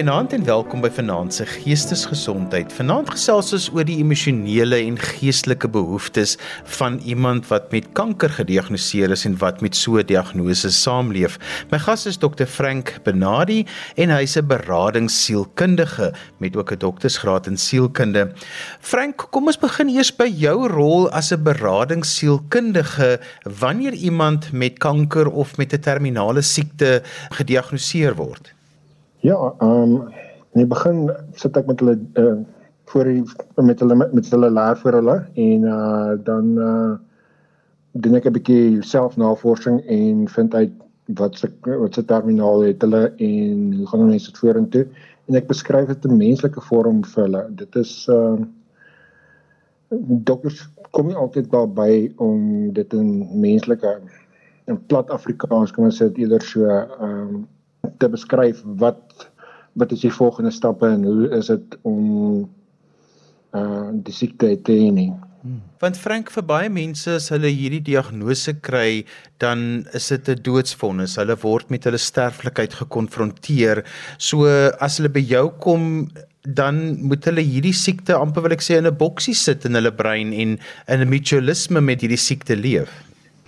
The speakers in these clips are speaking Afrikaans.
Goeienaand en welkom by Vanaand se Geestesgesondheid. Vanaand gesels ons oor die emosionele en geestelike behoeftes van iemand wat met kanker gediagnoseer is en wat met so 'n diagnose saamleef. My gas is Dr Frank Benadi en hy's 'n beradingssielkundige met ook 'n doktorsgraad in sielkunde. Frank, kom ons begin eers by jou rol as 'n beradingssielkundige wanneer iemand met kanker of met 'n terminale siekte gediagnoseer word. Ja, ehm um, in die begin sit ek met hulle uh voor die met hulle met hulle leer vir hulle en uh dan uh doen ek 'n bietjie selfnavorsing en vind uit wat se wat se terminaal het hulle en hoe gaan hulle dit vorentoe en ek beskryf dit in menslike vorm vir hulle. Dit is uh dokters kom nie altyd daarby om dit in menslike in plat Afrikaans kom ons sê eerder so ehm um, te beskryf wat wat is die volgende stappe en hoe is dit om uh die siekte te hê nie. Hmm. Want Frank vir baie mense as hulle hierdie diagnose kry, dan is dit 'n doodsvonnis. Hulle word met hulle sterflikheid gekonfronteer. So as hulle by jou kom, dan moet hulle hierdie siekte amper wil ek sê in 'n boksie sit in hulle brein en in 'n mutualisme met hierdie siekte leef.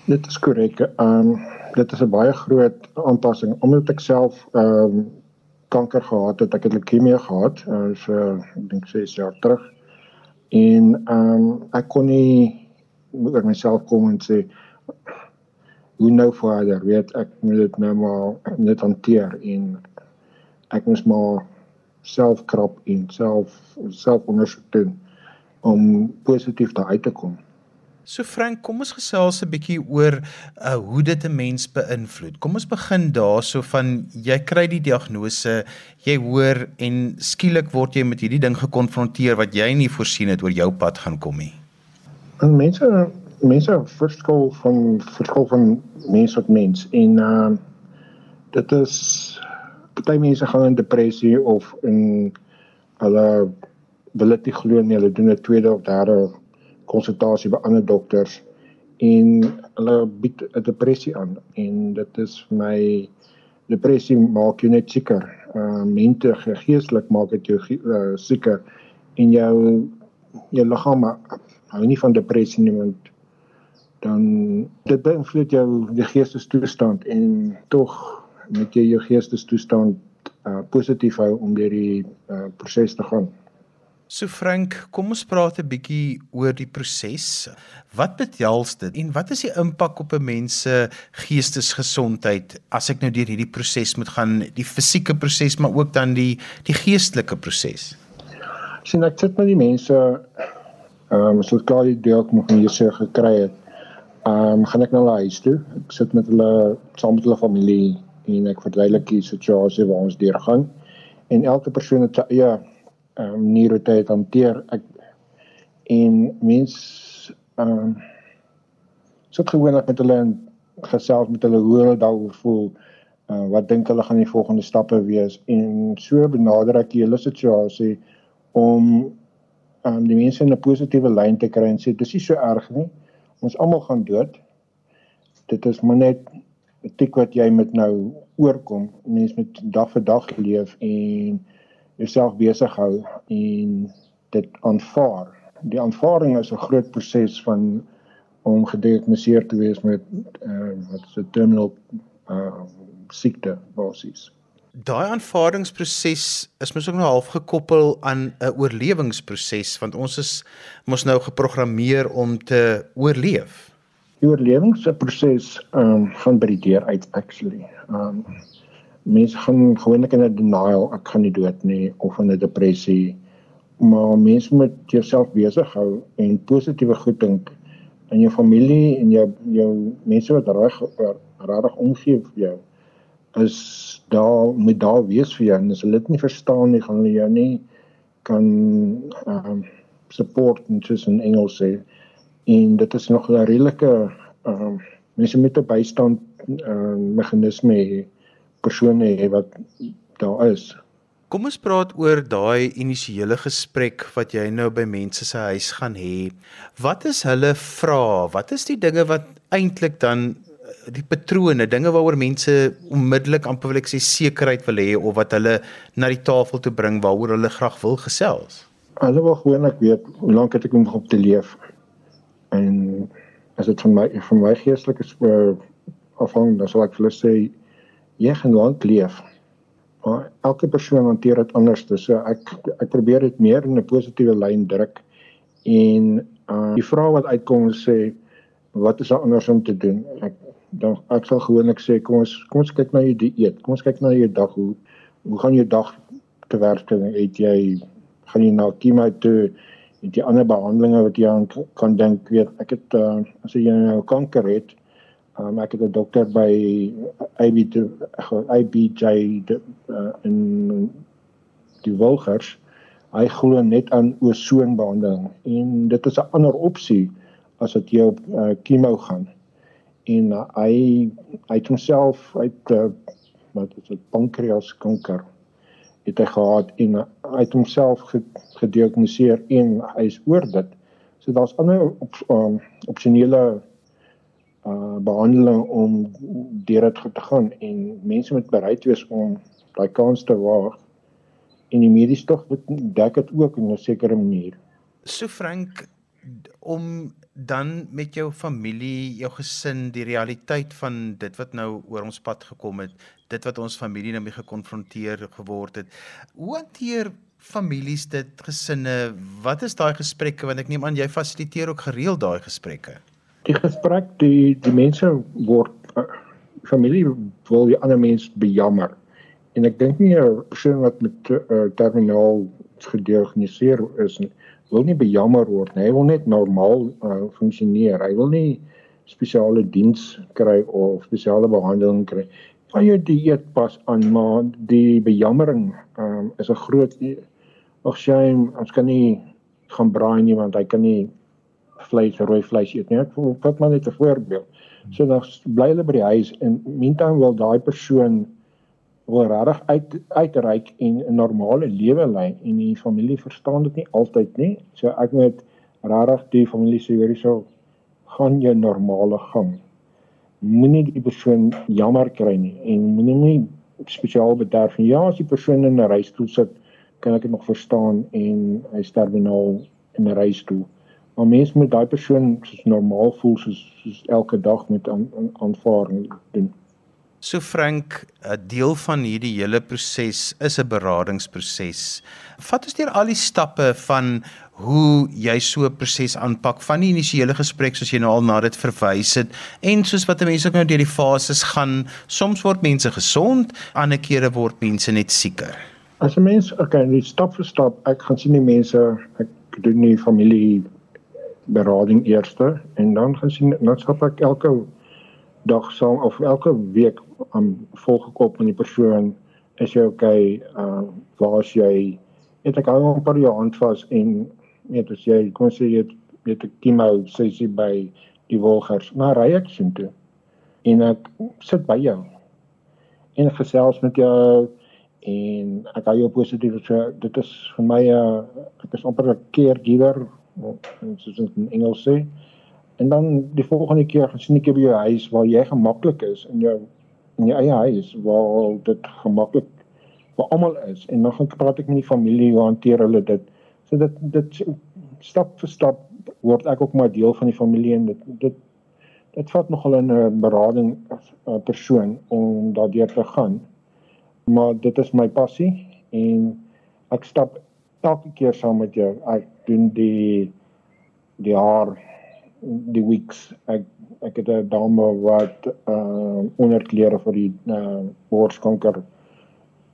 Dit is korrek. Um dit is 'n baie groot aanpassing omdat ek self ehm um, kanker gehad het. Ek het leukemie gehad, uh, so ek dink 6 jaar terug. En ehm um, ek kon nie oor myself kom en sê hoe nou verder, weet ek moet dit nou maar net hanteer en ek moet maar self krap en self self ondersoek doen om positief daar uit te kom. So Frank, kom ons gesels 'n bietjie oor uh hoe dit 'n mens beïnvloed. Kom ons begin daarso van jy kry die diagnose, jy hoor en skielik word jy met hierdie ding gekonfronteer wat jy nie voorsien het oor jou pad gaan kom nie. En mense mense verskil van verskil van mens tot mens en uh dit is party mense gaan in depressie of in hulle wil dit nie glo nie, hulle doen 'n tweede of derde konsultasie by ander dokters en hulle bied 'n depressie aan en dit is my depressie maak jou net sieker. Uh mente geestelik maak dit jou uh, sieker en jou jou liggaam hou nie van depressie nie want dan dit beïnvloed jou die geestestoestand en tog moet jy jou geestestoestand uh positief hou om deur die uh proses te gaan. So Frank, kom ons praat 'n bietjie oor die proses. Wat behels dit en wat is die impak op 'n mens se geestesgesondheid as ek nou deur hierdie proses moet gaan, die fisieke proses maar ook dan die die geestelike proses? Sien ek sit met die mense ehm um, so klaar die deel nog nie se gekry het. Ehm um, gaan ek na hulle huis toe. Ek sit met hulle saam met hulle familie en ek verduidelik die situasie waar ons deurgaan. En elke persoon het ja, um, nie hoe dit hanteer. Ek en mens ehm um, so gewoonlik met hulle gesels met hulle hoe hulle daaroor voel uh, wat dink hulle gaan die volgende stappe wees. En so benader ek die hele situasie om um, die mense in 'n positiewe lyn te kry en sê dis nie so erg nie. Ons almal gaan dood. Dit is maar net tik wat jy met nou oorkom. Mense met dag vir dag leef en jouself besig hou en dit aanvaar. Die aanvaarding is 'n groot proses van om gediagnoseer te wees met uh, wat se terminal uh, siekte basies. Daai aanvaardingsproses is mos ook nou half gekoppel aan 'n oorlewingsproses want ons is mos nou geprogrammeer om te oorleef. Die oorlewingsproses ehm um, gaan by die deur uit actually. Ehm um, mense gaan gewoonlik in 'n denial, ek gaan nie dood nie of in 'n depressie. Maar mense moet jouself besig hou en positiewe goed dink in jou familie en jou jou mense wat reg regtig omgee vir jou. Is daar met daar wees vir jou. En as hulle dit nie verstaan nie gaan hulle jou nie kan um, support in tussen Engels sê. En dit is nog 'n redelike um, mense moet 'n bystand um, meganisme hê persone hê wat daar is. Kom ons praat oor daai initiële gesprek wat jy nou by mense se huis gaan hê. Wat is hulle vra? Wat is die dinge wat eintlik dan die patrone, dinge waaroor mense onmiddellik amper wil ek sê sekerheid wil hê of wat hulle na die tafel toe bring waaroor hulle graag wil gesels. Hulle wil gewoonlik weet hoe lank het ek om op te leef. En as dit van my van my geestelike uh, afhang, dan sal ek vir hulle sê jy gaan lank leef. Maar elke persoon hanteer dit anders. So ek ek probeer dit meer in 'n positiewe lyn druk en uh, die vraag wat uitkom sê wat is daar anders om te doen? Ek dan ek sal gewoonlik sê kom ons kom ons kyk na jou dieet. Kom ons kyk na jou dag hoe hoe gaan jou dag te werk? Het jy gaan jy na chemo toe? Het jy ander behandelings wat jy aan kan dink? Weet ek het uh, as jy nou kanker het, um, ek het 'n dokter by IB IBJ uh, in die Wolgers. Hy glo net aan ozonbehandeling en dit is 'n ander opsie as dit jy op uh, chemo gaan. En uh, hy hy het homself uit uh, wat is dit pankreaskanker het hy gehad en uh, hy het homself gediagnoseer en hy is oor dit. So daar's ander op, um, opsionele uh behandeling om deur dit te gaan en mense moet bereid wees om daai kans te waag en die mediese tog dek dit ook in 'n sekere manier. So Frank om dan met jou familie, jou gesin, die realiteit van dit wat nou oor ons pad gekom het, dit wat ons familie nou mee gekonfronteer geword het. Hoe hanteer families dit, gesinne? Wat is daai gesprekke want ek neem aan jy fasiliteer ook gereeld daai gesprekke. Die gesprek die die mense word uh, familie wil die ander mens bejammer. En ek dink nie 'n persoon wat met uh, terminaal gediagnoseer is nie wil nie bejammer word nie. Hy wil net normaal uh, funksioneer. Hy wil nie spesiale diens kry of spesiale behandeling kry. Van jou dieet pas aan, maar die bejammering um, is 'n groot ag shame. Ons kan nie gaan braai nie want hy kan nie vleis, rooi vleis eet nie. Ek vat maar net 'n voorbeeld. So dan bly hulle by die huis en meantime wil daai persoon wil regtig uit uitreik en 'n normale lewe lei en die familie verstaan dit nie altyd nie. So ek moet regtig die familie sê weer so gaan jy normale gang. Moenie die persoon jammer kry nie en moenie nie spesiaal bederf nie. Ja, as die persoon in 'n reistool sit, kan ek dit nog verstaan en hy sterf nou in 'n reistool. Maar mens moet daai persoon soos normaal voel soos, soos elke dag met aanvaar aan, doen. So Frank, 'n deel van hierdie hele proses is 'n beradingsproses. Vat ons deur al die stappe van hoe jy so 'n proses aanpak van die initiële gesprek soos jy nou al na dit verwys het en soos wat mense ook nou deur die fases gaan. Soms word mense gesond, ander kere word mense net sieker. As 'n mens, okay, net stap vir stap, ek gaan sien die mense, ek doen nie familie berading eerste en dan gaan sien dan stap ek elke dag saam of elke week aan volg gekop met die persoon is jy okay uh waar as jy? Het ek 'n paar jaar hand vas en net as jy kon sê jy het 'n chemo sessie by die Wolgers na ry ek sien toe. En ek sit by jou en gesels met jou en ek hou jou positief so dit is vir my 'n uh, ek is amper 'n caregiver soos in Engels sê En dan die volgende keer gaan sien ek by jou huis waar jy gemaklik is in jou in jou eie huis waar dit gemaklik vir almal is en dan gaan praat ek met die familie hoe hanteer hulle dit. So dit dit stap vir stap word ek ook maar deel van die familie en dit dit dit vat nogal 'n berading persoon om daardeur te gaan. Maar dit is my passie en ek stap elke keer saam met jou. Ek doen die die haar die weeks ek ek het 'n dame wat uh onderklere vir die uh borskanker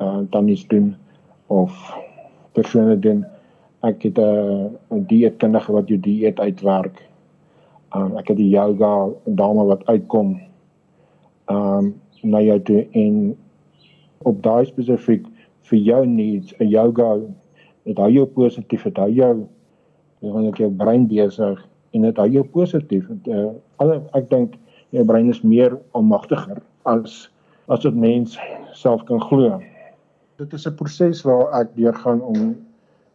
uh dan is doen of persone doen ek het 'n uh, dieetkundige wat jou dieet uitwerk. Um ek het die yoga dame wat uitkom um na jou toe en op daai spesifiek vir jou needs 'n yoga dit hou jou positief dit hou jou wanneer jy brein besig en dit hou jou positief. Uh, alle ek dink jou brein is meer almagtiger as as wat mens self kan glo. Dit is 'n proses waar ek deurgaan om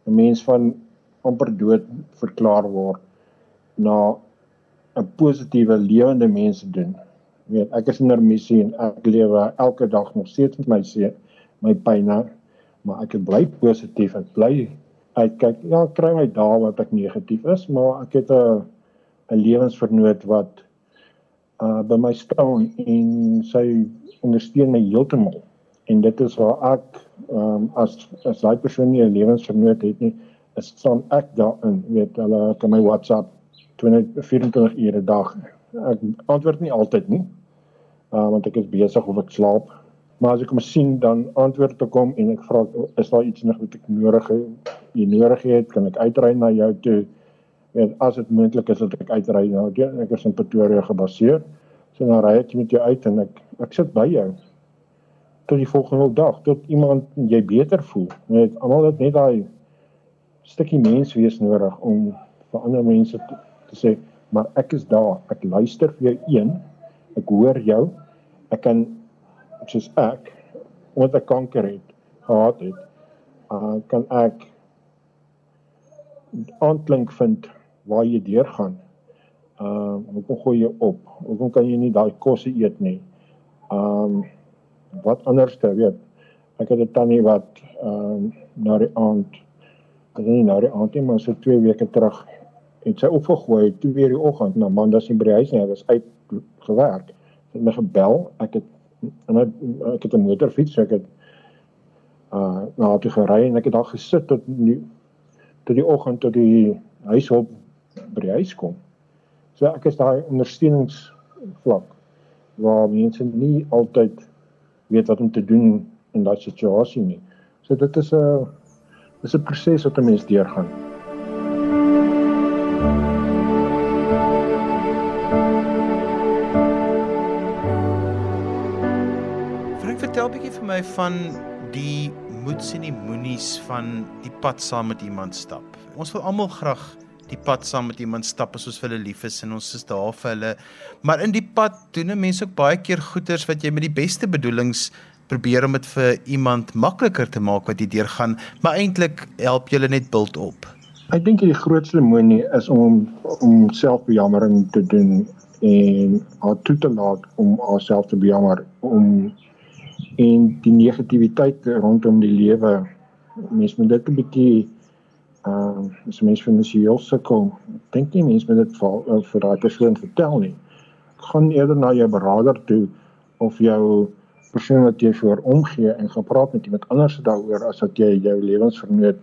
'n mens van amper dood verklaar word na 'n positiewe lewende mens te doen. Weet, ek is in 'n missie en ek lewe elke dag nog steeds met my se my pyne, maar ek bly positief. Ek bly uitkyk. Ja, kry my dae wat ek negatief is, maar ek het 'n 'n lewensvernoot wat uh by my staan en sy ondersteun my heeltemal. En dit is waar ek um, as as daai persoon nie 'n lewensvernoot het nie, is staan ek daarin. Weet hulle kan my WhatsApp 24 ure 'n dag. Ek antwoord nie altyd nie. Uh want ek is besig of ek slaap. Maar as ek hom sien dan antwoord ek hom en ek vra is daar iets nog wat ek nodig het? Jy nodig het, kan ek uitry na jou toe? Weet as dit moontlik is dat ek uitry na jou. Ek is in Pretoria gebaseer. So dan ry ek met jou uit en ek ek sit by jou tot die volgende dag tot iemand jy beter voel. Net almal het net daai stukkie menswees nodig om vir ander mense te, te sê maar ek is daar. Ek luister vir jou een. Ek hoor jou. Ek kan soos ek omdat ek kanker het gehad het, uh, kan ek aanklink vind waar jy deurgaan. Uh hoekom gooi jy op? Hoekom kan jy nie daai kosse eet nie? Um wat anders te weet. Ek het 'n tannie wat um na die aand ek weet nie na die aand nie, maar so 2 weke terug het sy opgegooi toe weer die oggend na Amanda se by die huis nie, hy was uit gewerk. Sy het my gebel. Ek het en ek het 'n motorfiets, ek het uh na toe gery en ek het daar gesit tot die tot die oggend tot die huishulp by die huis kom. So ek is daai ondersteuningsvlak waar mense nie altyd weet wat om te doen in daai situasie nie. So dit is 'n dis 'n proses wat 'n mens deurgaan. Vir my van die moeds en die moenies van die pad saam met iemand stap. Ons wil almal graag die pad saam met iemand stap as ons vir hulle lief is en ons is daar vir hulle. Maar in die pad doen 'n mens ook baie keer goeders wat jy met die beste bedoelings probeer om dit vir iemand makliker te maak wat jy deurgaan, maar eintlik help jy hulle net bult op. Ek dink die grootste moenie is om om selfbejammering te doen en haar toe te laat om haarself te bejammer om en die negativiteit rondom die lewe mens moet dit 'n bietjie ehm uh, as mens finansiëel sukkel dink nie mens moet dit vir uh, vir daai persoon vertel nie gaan eerder na jou beraader toe of jou persoon wat jy voor omgee en gepraat met iemand anders daaroor as wat jy jou lewensvernoot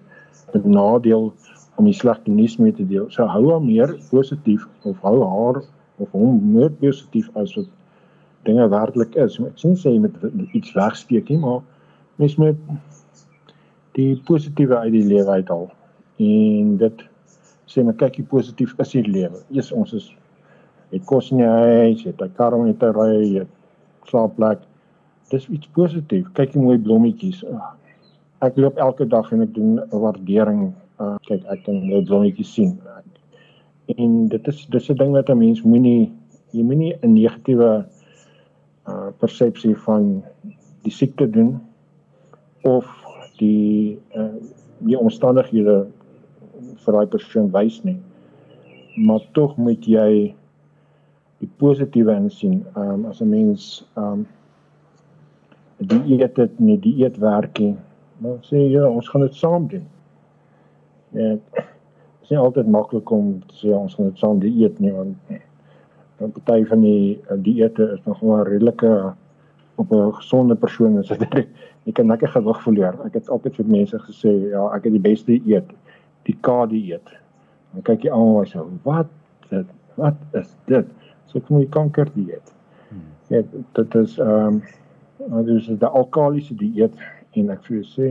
benadeel om die slegte nuus mee te deel. So hou haar meer positief of hou haar of hom meer positief as wat dinge werklik is. Ek sien sê jy moet iets wegsteek nie, maar mens moet die positiewe uit die lewe uithaal. En dit sê maar kyk hoe positief is die lewe. Eers ons is het kos in die huis, het 'n kar om te ry, het slaapplek. Dis iets positief. Kyk hoe mooi blommetjies. Ek loop elke dag en ek doen 'n waardering. Uh, kyk, ek kan nou blommetjies sien. En dit is dis 'n ding wat 'n mens moenie jy moenie 'n negatiewe uh persepsie van die siekte doen of die uh die omstandighede vir daai persoon wys nie. Maar tog moet jy die positiewe insien. Ehm um, as 'n mens ehm um, die eet dit nie die eet werk nie. Dan sê ja, ons gaan dit saam doen. Ja. Dit is nie altyd maklik om te sê ons gaan dit saam die eet nie want party van die dieete is nog maar redelike op 'n gesonde persoon is dit jy kan lekker gewig verloor. Ek het altyd vir mense gesê ja, ek het die beste eet, die K dieet. Dan kyk jy almal so, wat dit wat is dit? So moet die kanker dieet. Ja, dit is ehm um, dit is die alkaliese dieet en ek vir jou sê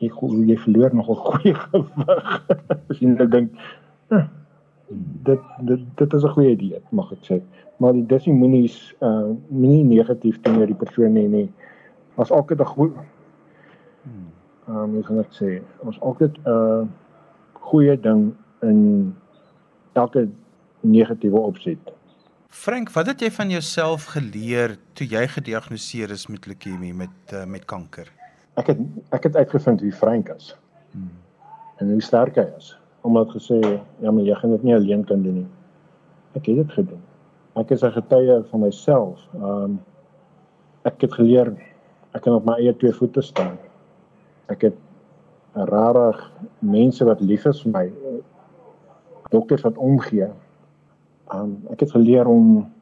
jy jy verloor nogal goeie gewig. As jy net dink hm, dit dit dit is 'n goeie idee, mag ek sê. Maar die disimoenies uh moenie negatief teenoor die persoon hê nie. As elke dag goed ehm um, hoe gaan ek sê, ons altyd 'n uh, goeie ding in elke negatiewe opset. Frank, wat het jy van jouself geleer toe jy gediagnoseer is met leukemie met uh, met kanker? Ek het ek het uitgevind wie Frank is. Hmm. En hoe sterk hy is omdat gesê ja maar jy gaan dit nie alleen kan doen nie. Ek het dit gedoen. ek is 'n getuie van myself. Um, ek het geleer ek kan op my eie twee voete staan. Ek het rarig mense wat lief is vir my. Dokters wat omgee. Um, ek het geleer om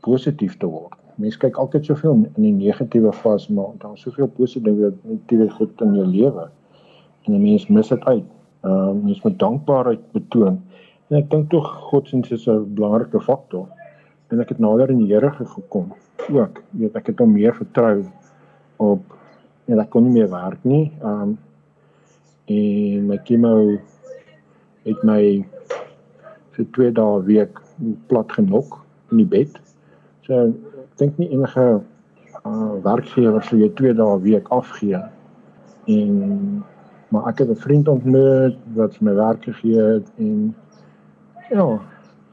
positief te word. Mense kyk altyd soveel in die negatiewe vas, maar daar's soveel positiewe goed in jou lewe. En 'n mens mis dit uit. Ehm uh, mens moet dankbaarheid betoon. En ek dink tog godsdienst is 'n belangrike faktor. En ek het nader in die Here gekom ook. Jy weet ek het hom meer vertrou op en ek kon nie meer werk nie. Um en my chemo het my vir 2 dae week plat genok in die bed. So ek dink nie enige uh werkgewer sou jy 2 dae week afgee. En maar ek het 'n vriend ontmoet wat vir my werk gegee het en ja,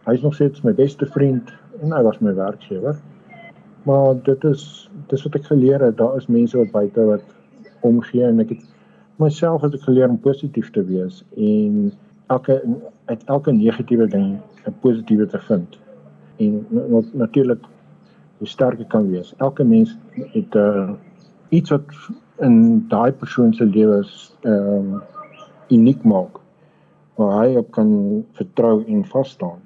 hy is nog steeds my beste vriend en hy was my werkgewer. Maar dit is dis wat ek geleer het. Daar is mense wat buite wat omgee en ek het myself het ek geleer om positief te wees en elke uit elke negatiewe ding 'n positiewe te vind. En natuurlik hoe sterk ek kan wees. Elke mens het 'n uh, iets wat in daai persoon se lewe ehm um, uniek maak waar hy op kan vertrou en vas staan.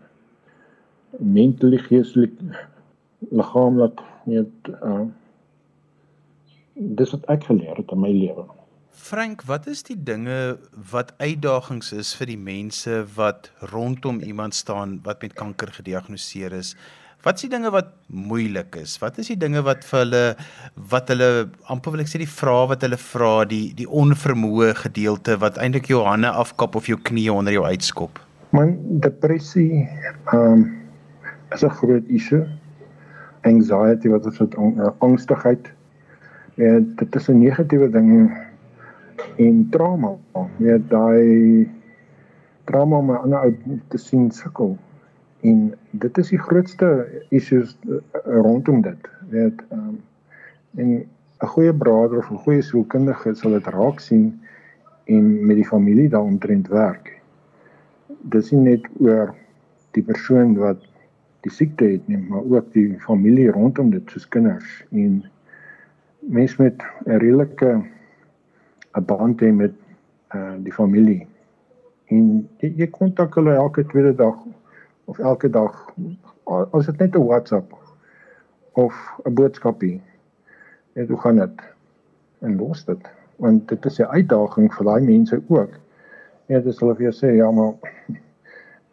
Mentaal, geestelik, liggaamlik net uh dis wat ek geleer het in my lewe. Frank, wat is die dinge wat uitdagings is vir die mense wat rondom iemand staan wat met kanker gediagnoseer is? Wat is die dinge wat moeilik is? Wat is die dinge wat vir hulle wat hulle amper wil ek sê die vrae wat hulle vra, die die onvermoë gedeelte wat eintlik jou hande afkap of jou knieë onder jou uitskop? Man, depressie um, is 'n groot issue. Anxiety wat ons het? Uh, angstigheid. En dit is 'n negatiewe ding. En trauma. Ja daai trauma om 'n ander ou te sien sukkel en dit is die grootste issues uh, rondom dit weet um, en 'n goeie broeder of 'n goeie sielkundige sal dit raak sien en met die familie daaromtrent werk dis nie net oor die persoon wat die siekte het nie, maar ook die familie rondom dit soos kinders en mense met 'n redelike 'n band hê met uh die familie. En jy, jy kontak hulle elke tweede dag of elke dag as dit net 'n WhatsApp of 'n boodskapie. Net hoe gaan dit? En los dit want dit is 'n uitdaging vir daai mense ook. Ja, dis hulle vir sê ja, maar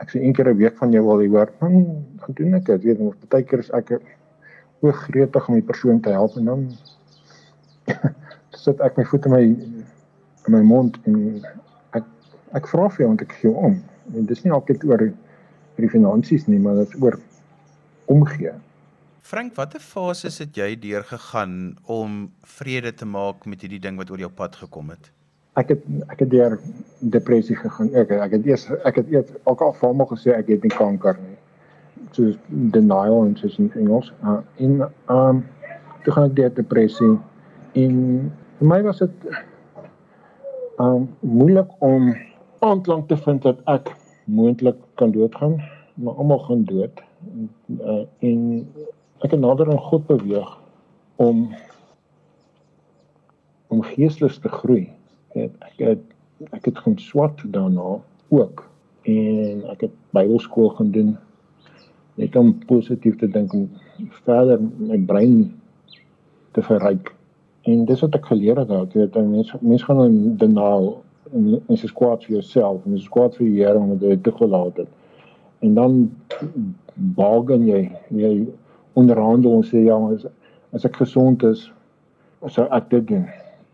ek sê een keer 'n week van jou wil hoor, dan dan doen ek dit. Weet jy, baie keer is ek ook gretig om die persoon te help en dan sit ek my voet in my in my mond en ek ek vra vir jou want ek gee om. En dis nie altyd oor die finansies nie, maar dit is oor omgee. Frank, watter fases het jy deurgegaan om vrede te maak met hierdie ding wat oor jou pad gekom het? ek het ek het deur depressie gegaan. Ek ek het eers ek het eers ook al vir my gesê ek het nie kanker nie. Soos denial en soos in Engels. Uh, en ehm um, toe gaan ek deur depressie en vir my was dit ehm um, moeilik om aanklank te vind dat ek moontlik kan doodgaan, maar almal gaan dood. En, uh, en ek het nader aan God beweeg om om geestelik te groei. Het ek het ek het gaan swat daarna ook. En ek het Bybelskool gaan doen net om positief te dink en verder my brein te verryk. En dis wat ek geleer het daar. Weet mense mense gaan in denial en mense is kwaad vir jouself en mense is kwaad vir die Here omdat hy te gelaat het en dan bargain jy jy onderhandel en sê ja as, as ek gesond is sou ek dit doen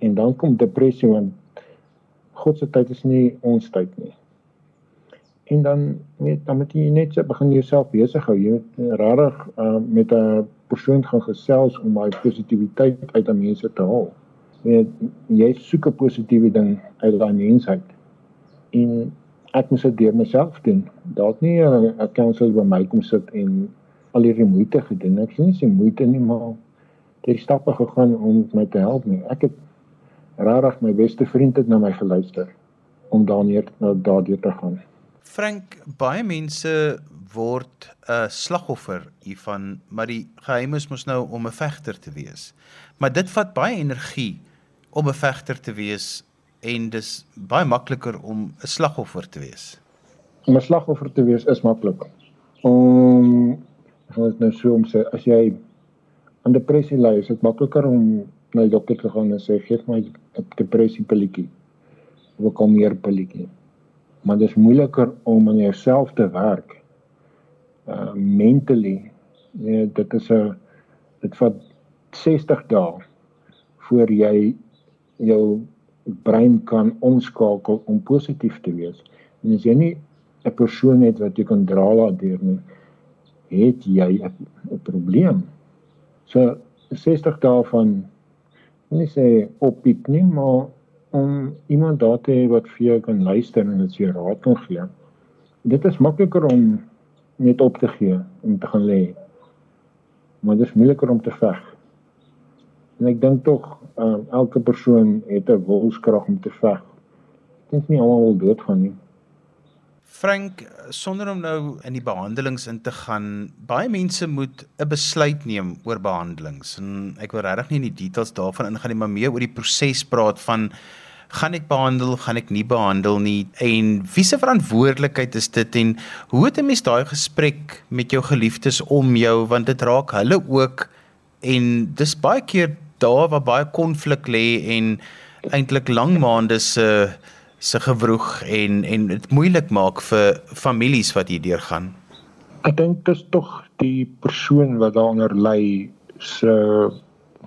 en dan kom depressie want God se tyd is nie ons tyd nie. En dan net dan moet jy net begin jouself besig hou. Jy moet regtig uh, met 'n persoon gaan gesels om daai positiwiteit uit aan mense te haal. Jy jy soek 'n positiewe ding uit daai mensheid. En ek moet dit deur myself doen. Daar't nie 'n counsel by my kom sit en al hierdie moeite gedoen. Ek sien nie se moeite nie, maar het stappe gegaan om my te help nie. Ek het regtig my beste vriend het na my geluister om daarneer daardeur te gaan. Frank, baie mense word 'n slagoffer hiervan, maar die geheim is mos nou om 'n vegter te wees. Maar dit vat baie energie om 'n vegter te wees en dis baie makliker om 'n slagoffer te wees. Om 'n slagoffer te wees is maklik. Om dit nou so om sê as jy aan depressie ly, is dit makliker om na die dokter te gaan en sê gee my 'n depressie pilletjie. Of 'n kalmeer pilletjie. Maar dit is moeiliker om aan jouself te werk. Uh mentally. Ja, dit is 'n dit vat 60 dae voor jy jou brein kan omskakel om positief te wees. En as jy nie 'n persoon het wat jy kan dra daardeur nie, het jy 'n probleem. So 60 dae van nie sê oppiep nie, maar om iemand daar te hê wat vir jou kan luister en dit vir raad kan gee. Dit is makliker om net op te gee en te gaan lê. Maar dit is moeiliker om te veg. En ek dink tog um, elke persoon het 'n wilskrag om te veg. Ek dink nie almal wil doodgaan nie. Frank, sonder om nou in die behandelings in te gaan, baie mense moet 'n besluit neem oor behandelings en ek wil regtig nie in die details daarvan ingaan nie, maar meer oor die proses praat van gaan ek behandel, gaan ek nie behandel nie en wie se verantwoordelikheid is dit en hoe het 'n mens daai gesprek met jou geliefdes om jou want dit raak hulle ook en dis baie keer daar waar baie konflik lê en eintlik lang maande se se gewroeg en en dit moeilik maak vir families wat hier deurgaan. Ek dink dit is tog die persoon wat daaronder ly se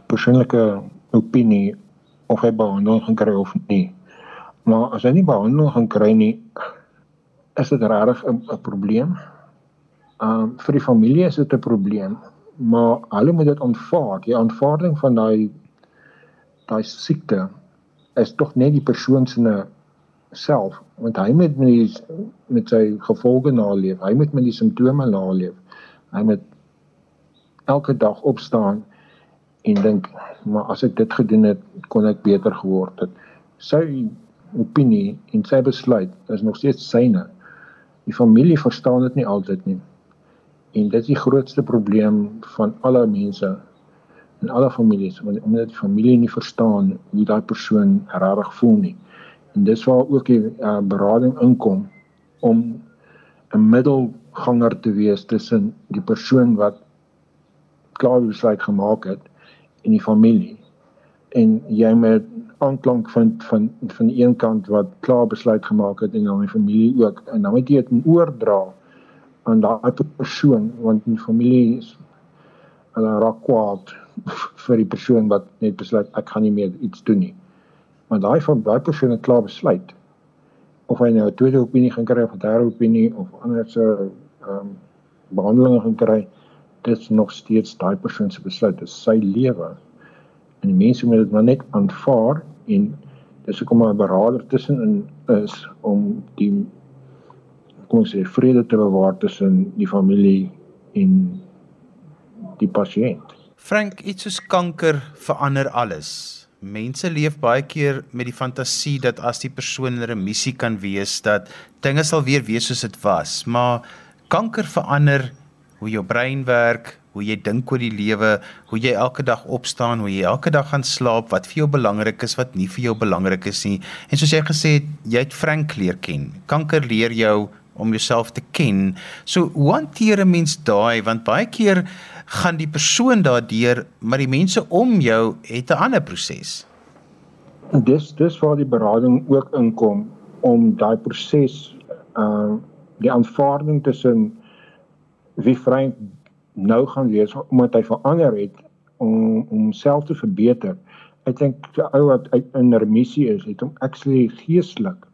persoonlike opinie of hy behandeling gaan kry of nie. Maar as hy nie behandeling gaan kry nie, is dit regtig 'n probleem. Um vir die familie is dit 'n probleem maar hulle moet dit aanvaar. Die aanvaarding van daai daai siekte is tog net die persoon se self want hy moet met die, met sy gevolge naleef. Hy moet met die simptome naleef. Hy moet elke dag opstaan en dink maar as ek dit gedoen het, kon ek beter geword het. Sy opinie en sy besluit is nog steeds syne. Die familie verstaan dit nie altyd nie. En dit is die grootste probleem van alle mense in alle families omdat die familie nie verstaan hoe daai persoon regtig voel nie. En dis waar ook die uh, berading inkom om 'n middelganger te wees tussen die persoon wat klaar besluit gemaak het en die familie. En jy met aanklank van van van die een kant wat klaar besluit gemaak het en dan die familie ook en dan moet jy dit oordra aan daai persoon want die familie is hulle raak kwaad vir die persoon wat net besluit ek gaan nie meer iets doen nie. Maar daai van daai persoon het klaar besluit of hy nou 'n tweede opinie gaan kry of 'n derde opinie of anders ehm um, behandeling gaan kry, dit is nog steeds daai persoon se besluit, dit is sy lewe. En mense moet dit maar net aanvaar en dis hoekom 'n beraader tussenin is om die kom ons sê vrede te bewaar tussen die familie en die pasiënt. Frank, iets soos kanker verander alles. Mense leef baie keer met die fantasie dat as die persoon in remissie kan wees dat dinge sal weer wees soos dit was, maar kanker verander hoe jou brein werk, hoe jy dink oor die lewe, hoe jy elke dag opstaan, hoe jy elke dag gaan slaap, wat vir jou belangrik is, wat nie vir jou belangrik is nie. En soos jy gesê het, jy het Frank leer ken. Kanker leer jou om jouself te ken. So hoe hanteer 'n mens daai want baie keer gaan die persoon daardeur, maar die mense om jou het 'n ander proses. Dis dis waar die berading ook inkom om daai proses ehm uh, die aanvaarding tussen wie Frank nou gaan wees omdat hy verander het om om homself te verbeter. Ek dink die ou wat in remissie is, het hom actually geestelik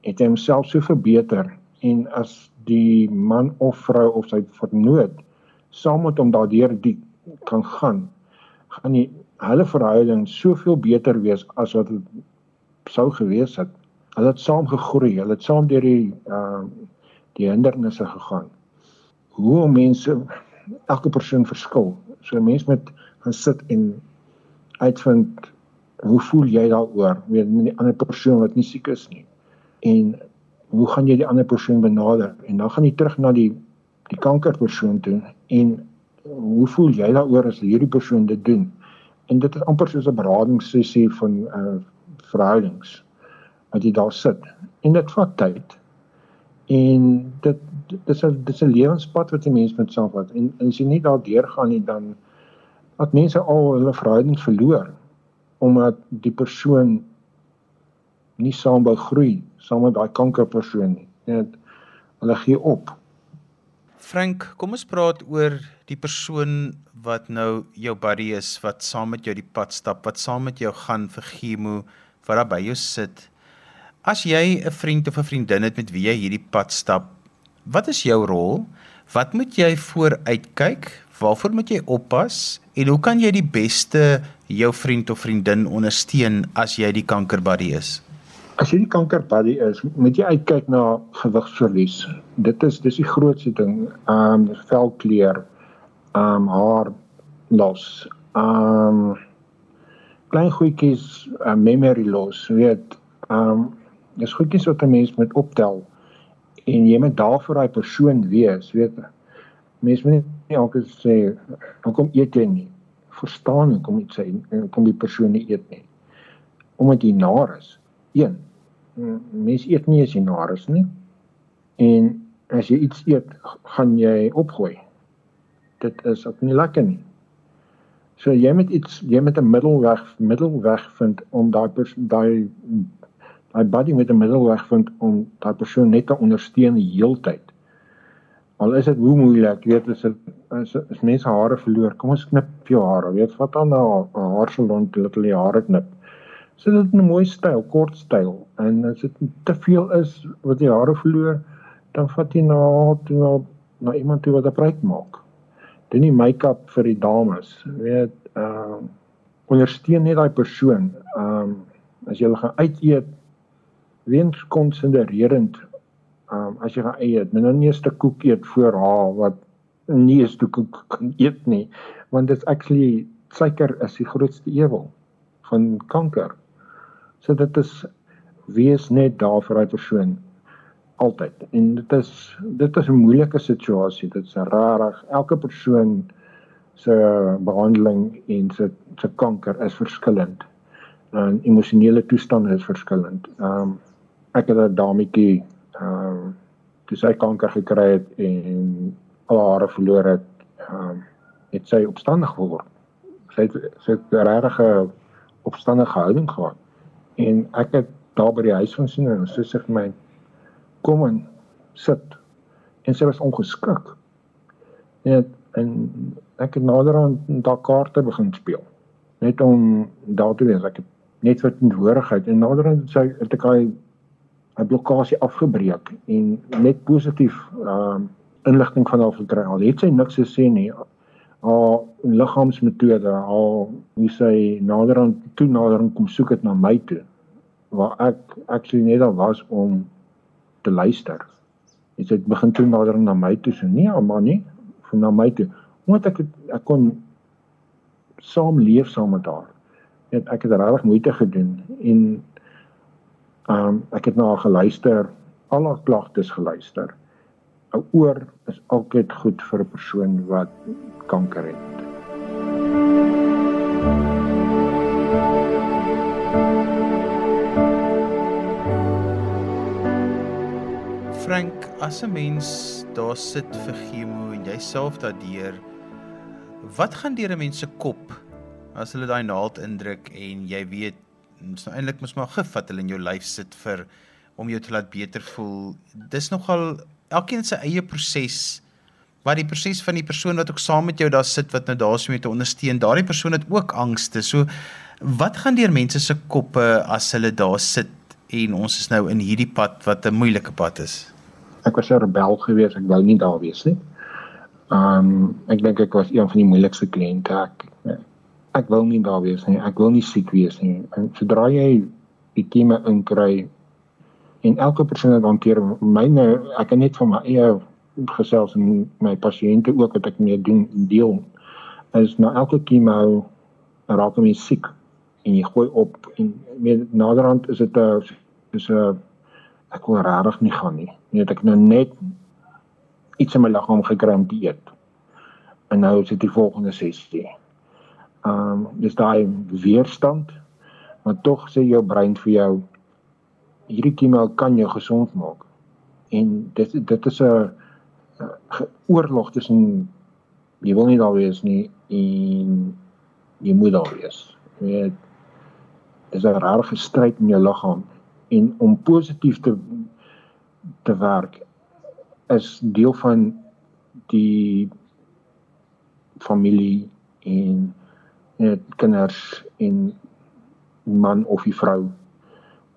het homself so verbeter en as die man of vrou of sy vernoot saam met hom daardeur die kan gaan gaan die hulle verhouding soveel beter wees as wat dit sou gewees het. Hulle het saam gegroei, hulle het saam deur die uh die hindernisse gegaan. Hoe mense elke persoon verskil. So 'n mens moet gaan sit en uitvind hoe voel jy daaroor? Weet nie die ander persoon wat nie siek is nie. En hoe gaan jy die ander persoon benader en dan gaan jy terug na die die kankerpersoon toe en hoe voel jy daaroor as hierdie persoon dit doen? En dit is amper soos 'n beradingssessie van uh verhoudings wat jy daar sit. En dit vat tyd. En dit dis 'n dis 'n lewenspad wat 'n mens moet saamvat. En, en as jy nie daardeur gaan nie dan dat mense al hulle verhoudings verloor omdat die persoon nie saam wou groei saam met daai kankerpersoon nie. Net hulle gee op. Frank, kom ons praat oor die persoon wat nou jou buddy is, wat saam met jou die pad stap, wat saam met jou gaan vir chemo, wat daar by jou sit. As jy 'n vriend of 'n vriendin het met wie jy hierdie pad stap, wat is jou rol? Wat moet jy vooruitkyk? Waarvoor moet jy oppas? En hoe kan jy die beste jou vriend of vriendin ondersteun as jy die kankerbuddy is? As jy die kankerbuddy is, moet jy uitkyk na gewigsverlies. Dit is dis die grootste ding. Ehm um, velkleur, ehm um, haar los. Ehm um, klein goedjies, uh, memory loss, weet. Ehm um, dis goedjies wat 'n mens moet optel en jy moet daar vir daai persoon wees, weet. Mens moet nie elke sê hoekom eet jy nie? Verstaan hoekom iets sê en kom die persoon nie eet nie. Omdat jy naar is. 1 mens eet nie jy naar is nie. En as jy iets eet, gaan jy opgooi. Dit is ook nie lekker nie. So jy moet iets jy moet 'n middelweg middelweg vind om daai daai daai body met 'n middelweg vind om daai persoon net te ondersteun die heeltyd. Al is dit hoe moeilik, weet as dit as, as mense hare verloor, kom ons knip jou hare. Weet wat dan na 'n haarsalon toe dat hulle hare knip sit dit in 'n mooi styl, kort styl. En as dit te veel is wat jy hare verloor, dan vat jy na na na iemand toe wat 'n pryk maak. Doen nie make-up vir die dames. Weet, ehm uh, ondersteun net daai persoon. Ehm um, as jy gaan uit eet, weens konsentrerend ehm um, as jy gaan eet, moet nou nie 'n stuk koek eet voor haar wat nie 'n stuk koek kan eet nie, want dit is actually suiker is die grootste ewel van kanker. So dit is wees net daar vir daai persoon altyd. En dit is dit is 'n moeilike situasie. Dit is rarig. Elke persoon se behandeling en se se kanker is verskillend. En emosionele toestande is verskillend. Ehm um, ek het 'n dametjie ehm um, dis sy kanker gekry het en al haar verloor het. Ehm um, het sy opstandig geword. Sy het sy het 'n regte opstandige houding gehad en ek het daar by die huis van sien en sy sê vir my kom en sit. En sy was ongeskik. En en ek het naderhand daar kaarte begin speel. Net om daar te wees. Ek het net vir teenwoordigheid. En naderhand sê het ek hy 'n blokkade afgebreek en net positief ehm uh, inligting van haar gekry. Al het sy niks gesê nie haar liggaamsmetode al hoe sy naderhand toe naderhand kom soek het na my toe waar ek actually net daar was om te luister. Dit het begin toe naderhand na my toe so nee maar nie van na my toe omdat ek het, ek kon saam leef saam met haar. Net ek het regtig moeite gedoen en ehm um, ek het na haar geluister, al haar klagtes geluister. 'n Oor is altyd goed vir 'n persoon wat kanker het. Frank, as 'n mens daar sit vir chemo en jouself daardeur, wat gaan deur 'n mens se kop as hulle daai naald indruk en jy weet mens nou eintlik mos maar gif wat hulle in jou lyf sit vir om jou te laat beter voel. Dis nogal elkeen se eie proses maar die proses van die persoon wat ook saam met jou daar sit wat nou daar so mee te ondersteun, daardie persoon het ook angste. So wat gaan deur mense se koppe as hulle daar sit en ons is nou in hierdie pad wat 'n moeilike pad is? Ek was 'n rebel geweest, ek wou nie daar wees nie. Um ek dink ek was een van die moeilikste kliënte. Ek ek wil nie daar wees nie. Ek wil nie siek wees nie. En sodra jy die kieme inkry en elke persoon wat hanteer myne ek kan net van my eie gesels en my pasiënte ook wat ek mee doen deel is na elke chemo raak my siek en jy gooi op en meer naderhand is dit 'n is 'n ek kon regtig nie gaan nie net ek nou net iets in my liggaam gekry om te eet. En nou is dit die volgende sessie. Ehm um, dis daai weerstand maar tog sê jou brein vir jou hierdie chemo kan jou gesond maak. En dit dit is 'n oorlog tussen jy wil nie daar wees nie en jy moet daar wees. Jy weet dis 'n rare stryd in jou liggaam en om positief te te werk is deel van die familie en net kinders en man of die vrou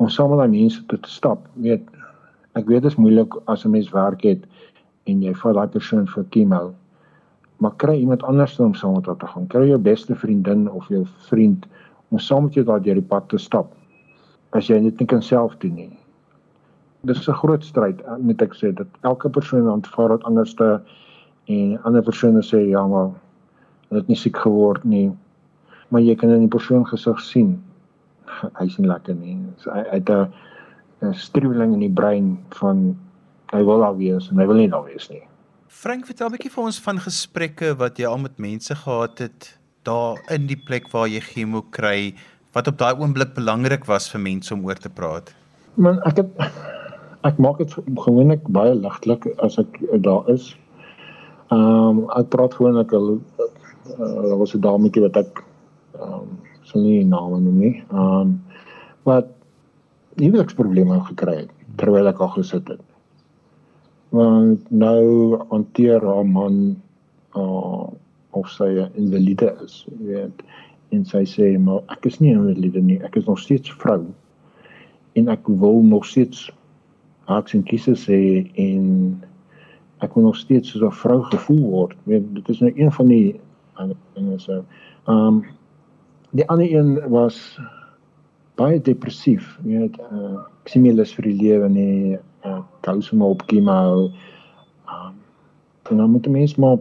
om saam met daai mense te, stap. Weet ek weet dit is moeilik as 'n mens werk het en jy vat daai persoon vir chemo. Maar kry iemand anders om saam met jou te gaan. Kry jou beste vriendin of jou vriend om saam met jou daai deur die pad te stap. As jy dit nie kan self doen nie. Dis 'n groot stryd, moet ek sê, dat elke persoon aanvaar dit anderste en ander persone sê ja, maar hulle het nie siek geword nie. Maar jy kan in die persoon gesig sien hy sien lekker nie. So hy het 'n struweling in die brein van hy wil daar wees en hy wil nie daar wees nie. Frank, vertel 'n bietjie vir ons van gesprekke wat jy al met mense gehad het daar in die plek waar jy chemo kry wat op daai oomblik belangrik was vir mense om oor te praat. Man, ek het ek maak dit gewoonlik baie ligtelik as ek daar is. Ehm um, ek praat gewoonlik al uh, daar was 'n dametjie wat ek ehm um, sal nie name noem nie. Ehm um, wat huweliks probleme gekry het terwyl ek al gesit het. Want nou hanteer haar man uh, of sy 'n invalide is, weet en sy sê maar ek is nie invalide nie, ek is nog steeds vrou en ek wil nog steeds haaks en kiese sê en ek wil nog steeds so 'n vrou gevoel word. Weet dit is nou een van die dinge so. Ehm um, die ander een was baie depressief. Jy weet, uh, ek sien my lus vir die lewe nie. Uh, so maar op chemo. Um, en dan moet 'n mens maar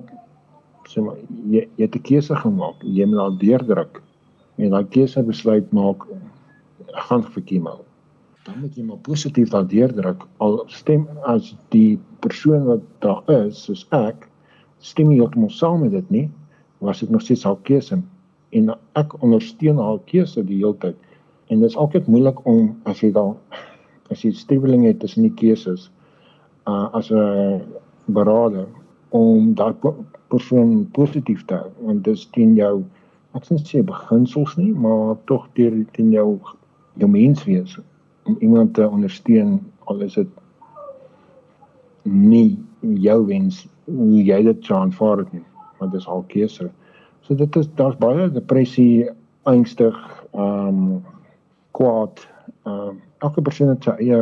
sê maar jy jy het 'n keuse gemaak. Jy moet daar deurdruk. En daai keuse besluit maak gaan vir chemo. Dan moet jy maar positief daar deurdruk. Al stem as die persoon wat daar is, soos ek, stem nie heeltemal saam met dit nie, was dit nog steeds haar keuse en ek ondersteun haar keuse die hele tyd. En dit is altyd moeilik om as jy dan as jy streweling het tussen die keuses uh as 'n beraader om daai persoon positief te hou want dit is teen jou ek sê sê beginsels nie, maar tog deur teen jou jou menswees om iemand te ondersteun al is dit nie jou wens hoe jy dit sou aanvaar het nie, want dit is al keuse. So dit is daar's baie depressie, angstig, ehm um, kwaad. Ehm um, elke persoon het sy eie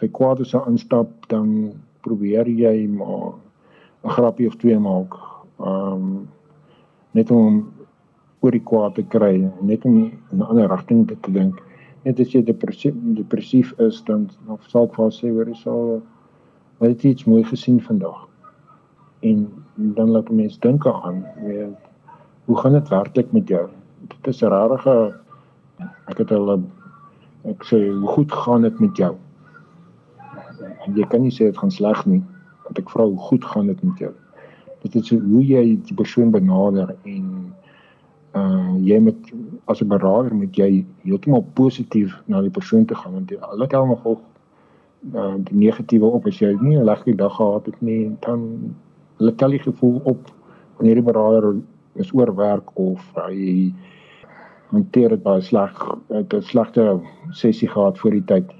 sy kwaad is aanstap dan probeer jy maar 'n grappie of twee maak. Ehm um, net om oor die kwaad te kry, net om in 'n ander rigting te, dink. Net as jy depressief depressief is dan dan sal ek vir sê hoor jy sal wat iets mooi gesien vandag. En dan laat mense dink aan weet hoe gaan dit werklik met jou? Dit is 'n rarige ek het al ek sê hoe goed gaan dit met jou? En jy kan nie sê dit gaan sleg nie, want ek vra hoe goed gaan dit met jou? Dit is hoe jy die persoon benader en uh jy met as 'n beraader moet jy heeltemal positief na die persoon toe gaan want hulle tel nog op uh die negatiewe op as jy nie 'n lekker dag gehad het nie dan hulle tel die gevoel op wanneer die beraader is oorwerk of hy hanteer dit baie sleg, het 'n slegte sessie gehad voor die tyd.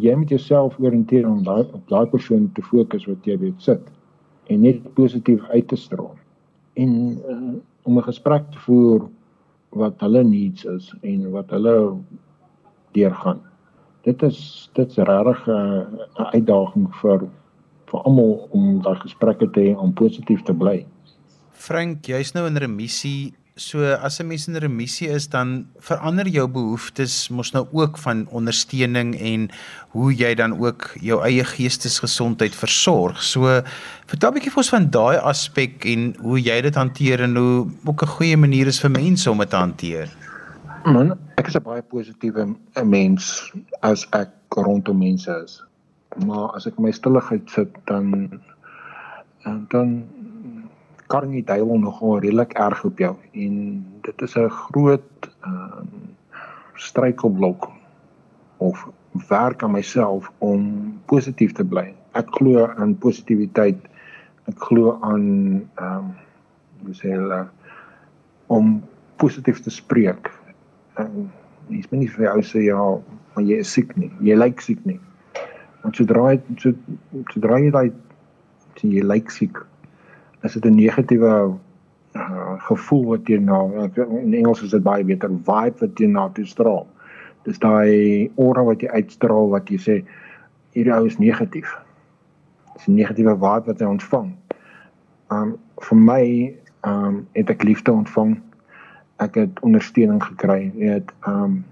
Jy moet jouself orienteer om daai op daai persoon te fokus wat jy weet sit en net positief uit te straal. En uh, om 'n gesprek te voer wat hulle needs is en wat hulle deurgaan. Dit is dit's regtig 'n uitdaging vir vir almal om daai gesprekke te hê om positief te bly. Frank, jy's nou in remissie. So as 'n mens in remissie is, dan verander jou behoeftes mos nou ook van ondersteuning en hoe jy dan ook jou eie geestesgesondheid versorg. So vertel 'n bietjie vir ons van daai aspek en hoe jy dit hanteer en hoe ook 'n goeie manier is vir mense om dit te hanteer. Man, ek is 'n baie positiewe mens as ek rondom mense is. Maar as ek my stilligheid sit, dan dan kan die duiwel nogal redelik erg op jou en dit is 'n groot ehm um, struikelblok of werk aan myself om positief te bly. Ek glo aan positiwiteit. Ek glo aan ehm um, hoe sê hulle om positief te spreek. En mens moet nie vir jou sê ja, maar jy is siek nie. Jy lyk siek nie. Want sodra jy so, sodra jy daai jy lyk siek, is dit 'n negatiewe uh, gevoel wat jy na in Engels is dit baie beter vibe wat jy na toe straal. Dis daai aura wat jy uitstraal wat jy sê hierdie ou is negatief. Dis 'n negatiewe vibe wat hy ontvang. Um vir my um het ek liefde ontvang ek het ondersteuning gekry. Jy ehm um,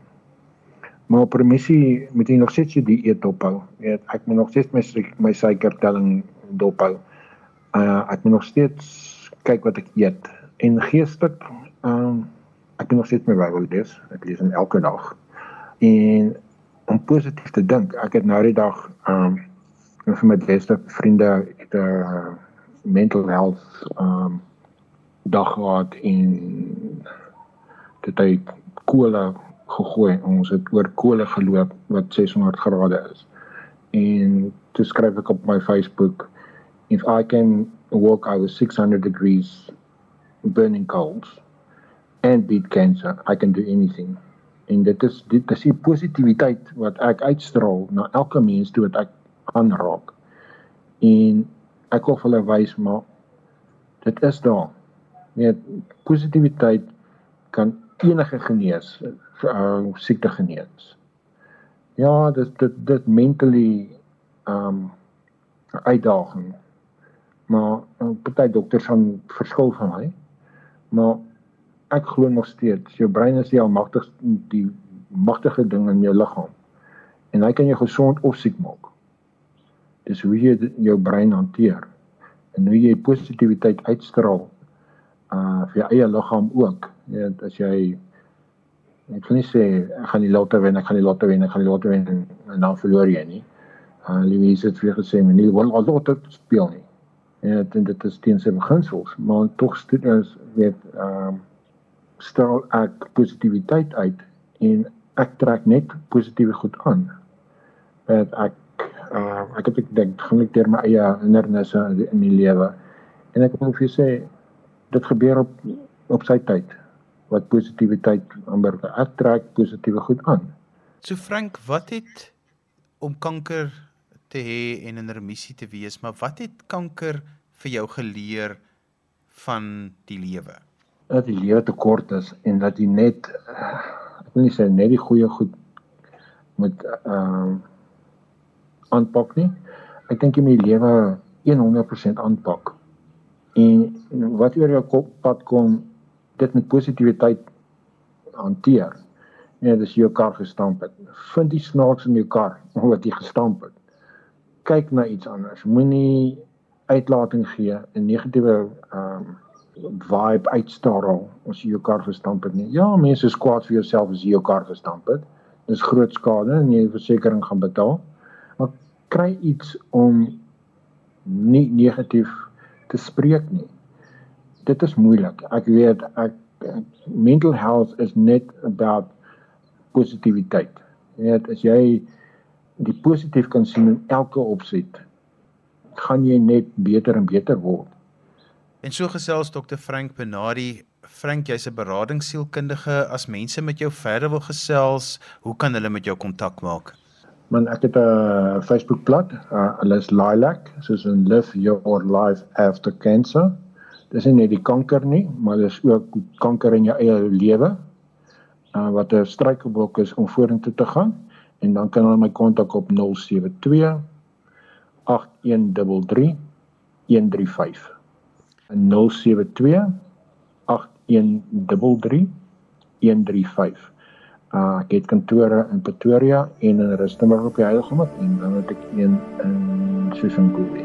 maar op permissie moet jy nog steeds jou dieet ophou. Jy weet, ek moet nog steeds my my suikertelling dophou. Uh ek moet nog steeds kyk wat ek eet en geestelik ehm um, ek moet nog steeds my Bybel lees. Ek lees hom elke dag. En om positief te dink. Ek het nou die dag ehm um, vir my beste vriende het 'n uh, mental health ehm um, dag gehad en dit hy kolle gegooi ons het oor kolle geloop wat 600 grade is. En toe skryf ek op my Facebook if I can walk over 600 degrees burning coals and beat cancer, I can do anything. En dit is dit is die positiwiteit wat ek uitstraal na elke mens toe wat ek aanraak. En ek wil hulle wys maar dit is daar. Net positiwiteit kan enige genees uh, siekte genees. Ja, dit dit dit mentally um uitdaging. Maar party dokters gaan verskil van my. Maar ek glo nog steeds jou brein is die almagtigste die magtige ding in jou liggaam. En hy kan jou gesond of siek maak. Dis hoe jy jou brein hanteer en hoe jy positiwiteit uitstraal uh vir jou eie liggaam ook. Ja, as jy ek wil nie sê ek gaan die lotte wen, ek gaan die lotte wen, ek gaan die lotte wen en, en dan verloor jy nie. Uh Louise het vir gesê men nie wil al lotte speel nie. Ja, dit dit is teen sy beginsels, maar tog students weet ehm um, stel ek positiwiteit uit en ek trek net positiewe goed aan. Dat ek uh ek het ek dink gaan ek deur my eie hindernisse in die lewe en ek wil vir jou sê dit gebeur op op sy tyd wat positiwiteit aanberg. Ek trek positiewe goed aan. So Frank, wat het om kanker te hê en in remissie te wees, maar wat het kanker vir jou geleer van die lewe? Dat die lewe te kort is en dat jy net ek wil nie sê net die goeie goed moet ehm uh, aanpak nie. Ek dink jy moet die lewe 100% aanpak. En wat oor jou kop pad kom dit met positiwiteit hanteer. Nee, dis jou kar gestamp het. Vind die snaaks in jou kar wat jy gestamp het. Kyk na iets anders. Moenie uitlating gee 'n negatiewe ehm um, vibe uitstraal as jy jou kar gestamp het nie. Ja, mense is kwaad vir jouself as jy jou kar gestamp het. Dis groot skade en jy versekerings gaan betaal. Maar kry iets om nie negatief te spreek nie dit is moeilik. Ek weet ek, ek mental health is net about positiwiteit. Jy weet as jy die positief kan sien in elke opset, gaan jy net beter en beter word. En so gesels Dr Frank Benadi. Frank, jy's 'n beradingsielkundige. As mense met jou verder wil gesels, hoe kan hulle met jou kontak maak? Man, ek het 'n Facebookblad. Uh, hulle is Lilac, soos in Live Your Life After Cancer dis nie net die kanker nie, maar dis ook kanker in jou eie lewe. Uh wat 'n struikelblok is om vorentoe te gaan en dan kan hulle my kontak op 072 8133 135. 072 8133 135. Uh ek het kantore in Pretoria en in Rustenburg op die Heiligom en dan het ek een in Soshanguve.